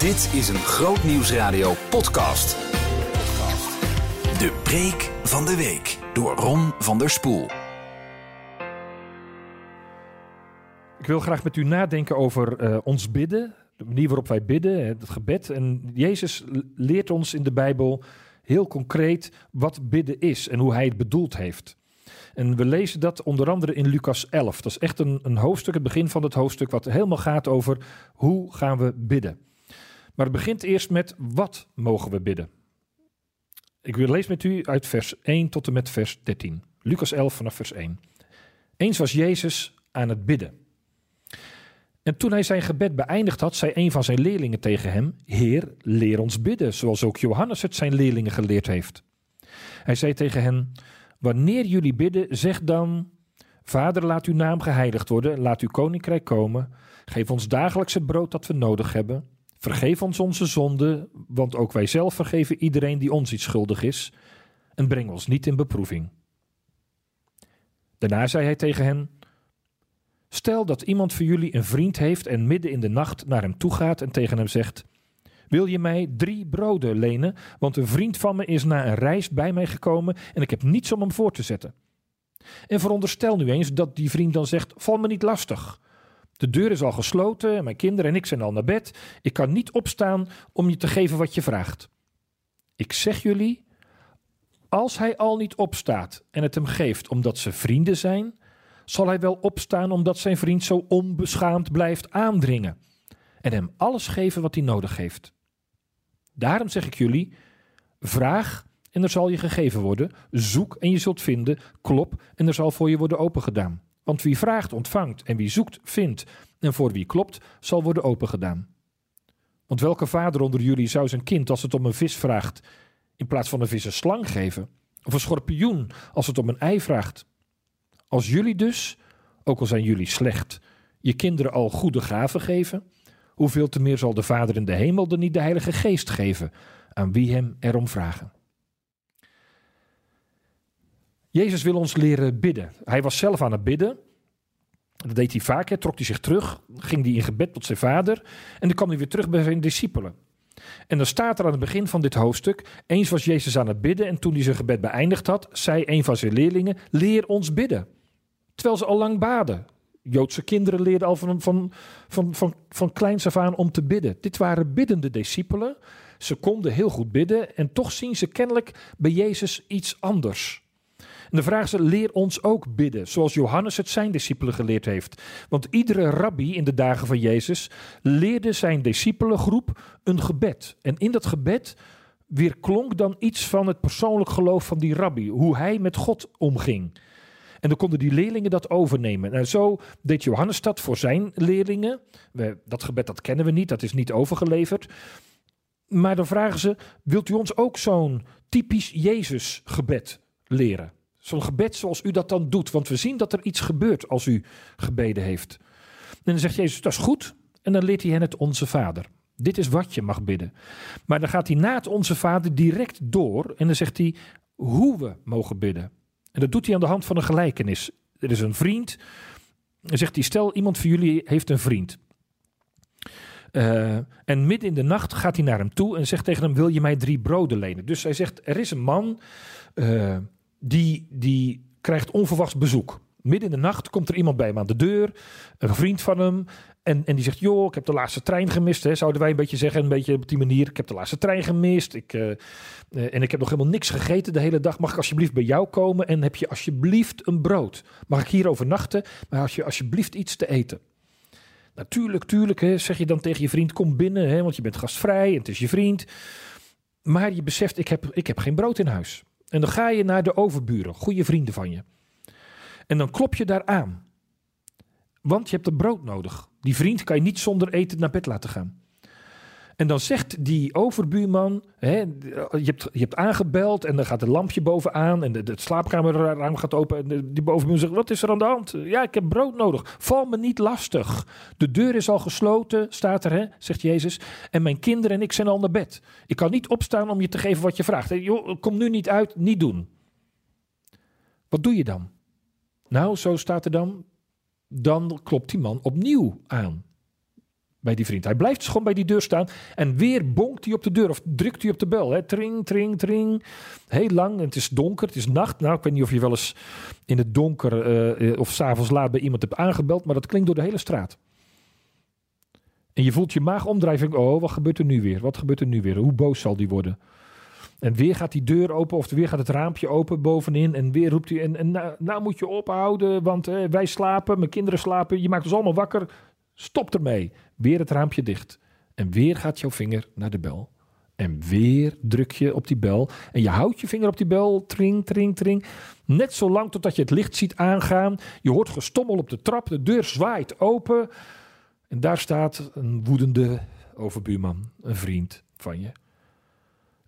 Dit is een Groot Nieuwsradio podcast. De preek van de week door Ron van der Spoel. Ik wil graag met u nadenken over eh, ons bidden, de manier waarop wij bidden, het gebed. En Jezus leert ons in de Bijbel heel concreet wat bidden is en hoe hij het bedoeld heeft. En we lezen dat onder andere in Lucas 11. Dat is echt een, een hoofdstuk, het begin van het hoofdstuk, wat helemaal gaat over hoe gaan we bidden. Maar het begint eerst met wat mogen we bidden. Ik wil lezen met u uit vers 1 tot en met vers 13. Lucas 11 vanaf vers 1. Eens was Jezus aan het bidden. En toen hij zijn gebed beëindigd had, zei een van zijn leerlingen tegen hem: Heer, leer ons bidden, zoals ook Johannes het zijn leerlingen geleerd heeft. Hij zei tegen hen: Wanneer jullie bidden, zeg dan: Vader, laat uw naam geheiligd worden, laat uw koninkrijk komen. Geef ons dagelijks het brood dat we nodig hebben. Vergeef ons onze zonden, want ook wij zelf vergeven iedereen die ons iets schuldig is. En breng ons niet in beproeving. Daarna zei hij tegen hen: Stel dat iemand voor jullie een vriend heeft en midden in de nacht naar hem toe gaat en tegen hem zegt: Wil je mij drie broden lenen? Want een vriend van me is na een reis bij mij gekomen en ik heb niets om hem voor te zetten. En veronderstel nu eens dat die vriend dan zegt: Val me niet lastig. De deur is al gesloten, mijn kinderen en ik zijn al naar bed. Ik kan niet opstaan om je te geven wat je vraagt. Ik zeg jullie, als hij al niet opstaat en het hem geeft omdat ze vrienden zijn, zal hij wel opstaan omdat zijn vriend zo onbeschaamd blijft aandringen en hem alles geven wat hij nodig heeft. Daarom zeg ik jullie: vraag en er zal je gegeven worden, zoek en je zult vinden, klop en er zal voor je worden opengedaan. Want wie vraagt, ontvangt, en wie zoekt, vindt, en voor wie klopt, zal worden opengedaan. Want welke vader onder jullie zou zijn kind, als het om een vis vraagt, in plaats van een vis een slang geven? Of een schorpioen, als het om een ei vraagt? Als jullie dus, ook al zijn jullie slecht, je kinderen al goede gaven geven, hoeveel te meer zal de Vader in de hemel dan niet de Heilige Geest geven aan wie hem erom vragen? Jezus wil ons leren bidden. Hij was zelf aan het bidden. Dat deed hij vaak. Trok hij zich terug, ging hij in gebed tot zijn vader. En dan kwam hij weer terug bij zijn discipelen. En dan staat er aan het begin van dit hoofdstuk: Eens was Jezus aan het bidden. En toen hij zijn gebed beëindigd had, zei een van zijn leerlingen: Leer ons bidden. Terwijl ze al lang baden. Joodse kinderen leerden al van, van, van, van, van kleins af aan om te bidden. Dit waren biddende discipelen. Ze konden heel goed bidden. En toch zien ze kennelijk bij Jezus iets anders. De vraag is, leer ons ook bidden, zoals Johannes het zijn discipelen geleerd heeft. Want iedere rabbi in de dagen van Jezus leerde zijn discipelengroep een gebed. En in dat gebed weer klonk dan iets van het persoonlijk geloof van die rabbi, hoe hij met God omging. En dan konden die leerlingen dat overnemen. En nou, zo deed Johannes dat voor zijn leerlingen. Dat gebed dat kennen we niet, dat is niet overgeleverd. Maar dan vragen ze, wilt u ons ook zo'n typisch Jezus gebed leren? Zo'n gebed zoals u dat dan doet. Want we zien dat er iets gebeurt als u gebeden heeft. En dan zegt Jezus, dat is goed. En dan leert hij hen het Onze Vader. Dit is wat je mag bidden. Maar dan gaat hij na het Onze Vader direct door. En dan zegt hij hoe we mogen bidden. En dat doet hij aan de hand van een gelijkenis. Er is een vriend. En zegt hij, stel iemand van jullie heeft een vriend. Uh, en midden in de nacht gaat hij naar hem toe en zegt tegen hem: Wil je mij drie broden lenen? Dus hij zegt: Er is een man. Uh, die, die krijgt onverwachts bezoek. Midden in de nacht komt er iemand bij hem aan de deur, een vriend van hem. En, en die zegt, joh, ik heb de laatste trein gemist. Hè, zouden wij een beetje zeggen, een beetje op die manier. Ik heb de laatste trein gemist. Ik, uh, en ik heb nog helemaal niks gegeten de hele dag. Mag ik alsjeblieft bij jou komen? En heb je alsjeblieft een brood? Mag ik hier overnachten? Maar als je alsjeblieft iets te eten? Natuurlijk, tuurlijk, hè, zeg je dan tegen je vriend, kom binnen. Hè, want je bent gastvrij en het is je vriend. Maar je beseft, ik heb, ik heb geen brood in huis. En dan ga je naar de overburen, goede vrienden van je. En dan klop je daar aan. Want je hebt een brood nodig. Die vriend kan je niet zonder eten naar bed laten gaan. En dan zegt die overbuurman, hè, je, hebt, je hebt aangebeld en dan gaat het lampje bovenaan en de, de slaapkamerruim gaat open. En die bovenbuurman zegt, wat is er aan de hand? Ja, ik heb brood nodig. Val me niet lastig. De deur is al gesloten, staat er, hè, zegt Jezus. En mijn kinderen en ik zijn al naar bed. Ik kan niet opstaan om je te geven wat je vraagt. Joh, kom nu niet uit, niet doen. Wat doe je dan? Nou, zo staat er dan. Dan klopt die man opnieuw aan. Bij die vriend. Hij blijft dus gewoon bij die deur staan en weer bonkt hij op de deur of drukt hij op de bel. Hè. Tring, tring, tring. Heel lang. En het is donker, het is nacht. Nou, ik weet niet of je wel eens in het donker uh, of s'avonds laat bij iemand hebt aangebeld, maar dat klinkt door de hele straat. En je voelt je maag omdrijven. Oh, wat gebeurt er nu weer? Wat gebeurt er nu weer? Hoe boos zal die worden? En weer gaat die deur open of weer gaat het raampje open bovenin. En weer roept hij, en, en nou, nou moet je ophouden, want eh, wij slapen, mijn kinderen slapen. Je maakt ons allemaal wakker. Stop ermee. Weer het raampje dicht. En weer gaat jouw vinger naar de bel. En weer druk je op die bel. En je houdt je vinger op die bel. Tring, tring, tring. Net zo lang totdat je het licht ziet aangaan. Je hoort gestommel op de trap. De deur zwaait open. En daar staat een woedende overbuurman. Een vriend van je.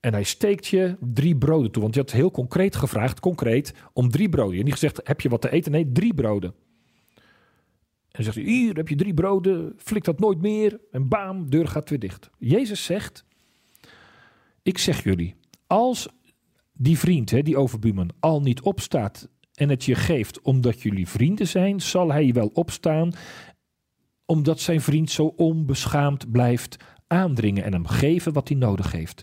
En hij steekt je drie broden toe. Want je had heel concreet gevraagd, concreet, om drie broden. Je niet gezegd, heb je wat te eten? Nee, drie broden. En zegt hij, hier heb je drie broden, flik dat nooit meer. En bam, deur gaat weer dicht. Jezus zegt, ik zeg jullie, als die vriend, hè, die overbuurman, al niet opstaat en het je geeft omdat jullie vrienden zijn, zal hij wel opstaan omdat zijn vriend zo onbeschaamd blijft aandringen en hem geven wat hij nodig heeft.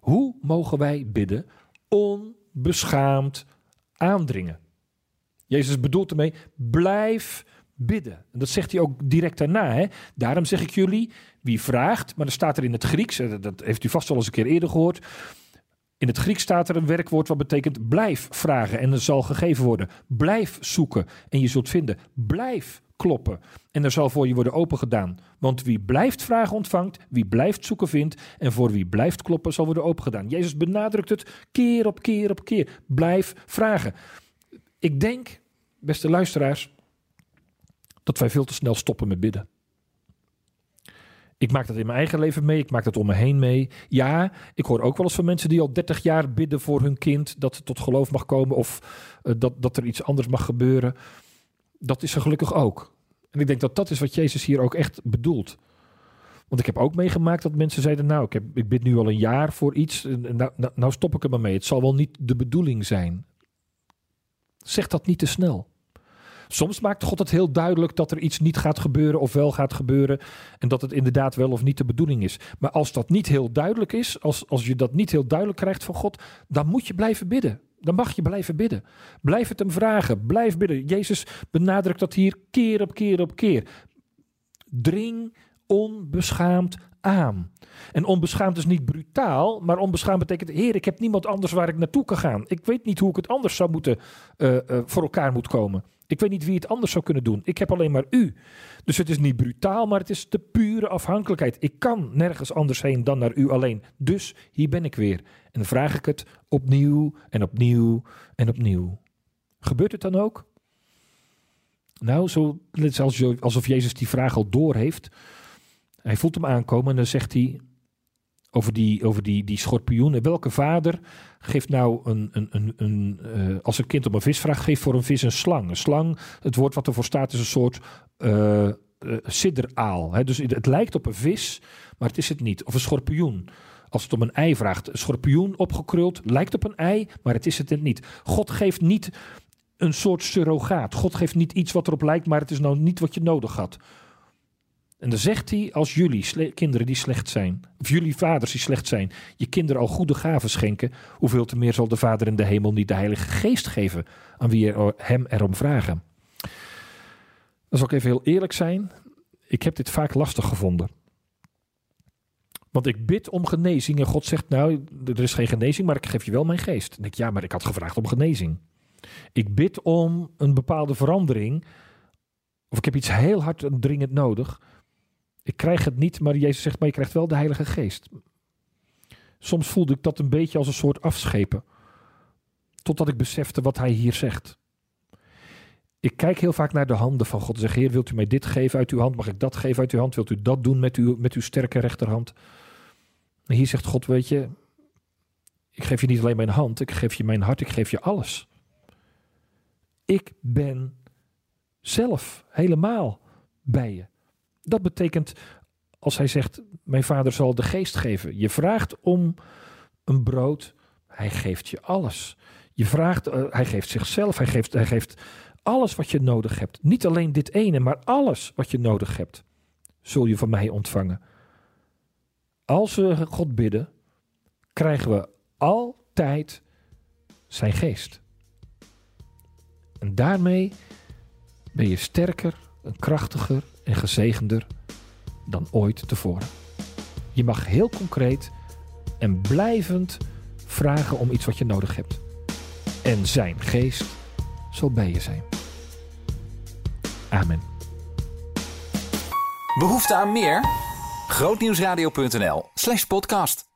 Hoe mogen wij bidden? Onbeschaamd aandringen. Jezus bedoelt ermee, blijf bidden. En dat zegt hij ook direct daarna. Hè? Daarom zeg ik jullie, wie vraagt, maar dan staat er in het Grieks, eh, dat heeft u vast al eens een keer eerder gehoord. In het Grieks staat er een werkwoord wat betekent blijf vragen en er zal gegeven worden. Blijf zoeken en je zult vinden. Blijf kloppen en er zal voor je worden opengedaan. Want wie blijft vragen ontvangt, wie blijft zoeken vindt en voor wie blijft kloppen zal worden opengedaan. Jezus benadrukt het keer op keer op keer. Blijf vragen. Ik denk, beste luisteraars, dat wij veel te snel stoppen met bidden. Ik maak dat in mijn eigen leven mee, ik maak dat om me heen mee. Ja, ik hoor ook wel eens van mensen die al 30 jaar bidden voor hun kind dat het tot geloof mag komen of uh, dat, dat er iets anders mag gebeuren. Dat is er gelukkig ook. En ik denk dat dat is wat Jezus hier ook echt bedoelt. Want ik heb ook meegemaakt dat mensen zeiden: Nou, ik, heb, ik bid nu al een jaar voor iets. Nou, nou, nou stop ik er maar mee. Het zal wel niet de bedoeling zijn. Zeg dat niet te snel. Soms maakt God het heel duidelijk dat er iets niet gaat gebeuren of wel gaat gebeuren. En dat het inderdaad wel of niet de bedoeling is. Maar als dat niet heel duidelijk is, als, als je dat niet heel duidelijk krijgt van God, dan moet je blijven bidden. Dan mag je blijven bidden. Blijf het hem vragen. Blijf bidden. Jezus benadrukt dat hier keer op keer op keer. Dring onbeschaamd aan. En onbeschaamd is niet brutaal, maar onbeschaamd betekent: Heer, ik heb niemand anders waar ik naartoe kan gaan. Ik weet niet hoe ik het anders zou moeten uh, uh, voor elkaar moet komen. Ik weet niet wie het anders zou kunnen doen. Ik heb alleen maar u. Dus het is niet brutaal, maar het is de pure afhankelijkheid. Ik kan nergens anders heen dan naar u alleen. Dus hier ben ik weer. En vraag ik het opnieuw en opnieuw en opnieuw. Gebeurt het dan ook? Nou, zo, alsof Jezus die vraag al door heeft. Hij voelt hem aankomen en dan zegt hij: over die, over die, die schorpioen. welke vader geeft nou een, een, een, een uh, als een kind om een vis vraagt, geeft voor een vis een slang. Een slang, het woord wat ervoor staat, is een soort uh, sidderaal. Hè? Dus het, het, lijkt op een vis, maar het is het niet. Of een schorpioen. Als het om een ei vraagt, een schorpioen opgekruld, lijkt op een ei, maar het is het niet. God geeft niet een soort surrogaat. God geeft niet iets wat erop lijkt, maar het is nou niet wat je nodig had. En dan zegt hij, als jullie kinderen die slecht zijn, of jullie vaders die slecht zijn, je kinderen al goede gaven schenken, hoeveel te meer zal de Vader in de hemel niet de Heilige Geest geven aan wie hem erom vragen. Dan zal ik even heel eerlijk zijn, ik heb dit vaak lastig gevonden. Want ik bid om genezing en God zegt, nou, er is geen genezing, maar ik geef je wel mijn geest. Dan denk ik, ja, maar ik had gevraagd om genezing. Ik bid om een bepaalde verandering, of ik heb iets heel hard en dringend nodig. Ik krijg het niet, maar Jezus zegt, maar je krijgt wel de Heilige Geest. Soms voelde ik dat een beetje als een soort afschepen. Totdat ik besefte wat hij hier zegt. Ik kijk heel vaak naar de handen van God zeg, Heer, wilt u mij dit geven uit uw hand? Mag ik dat geven uit uw hand? Wilt u dat doen met, uw, met uw sterke rechterhand? En hier zegt God, weet je, ik geef je niet alleen mijn hand, ik geef je mijn hart, ik geef je alles. Ik ben zelf helemaal bij je. Dat betekent, als hij zegt, mijn vader zal de geest geven. Je vraagt om een brood, hij geeft je alles. Je vraagt, uh, hij geeft zichzelf, hij geeft, hij geeft alles wat je nodig hebt. Niet alleen dit ene, maar alles wat je nodig hebt. zul je van mij ontvangen. Als we God bidden, krijgen we altijd zijn geest. En daarmee ben je sterker, en krachtiger en gezegender dan ooit tevoren. Je mag heel concreet en blijvend vragen om iets wat je nodig hebt. En zijn geest zal bij je zijn. Amen. Behoefte aan meer? Grootnieuwsradio.nl slash podcast.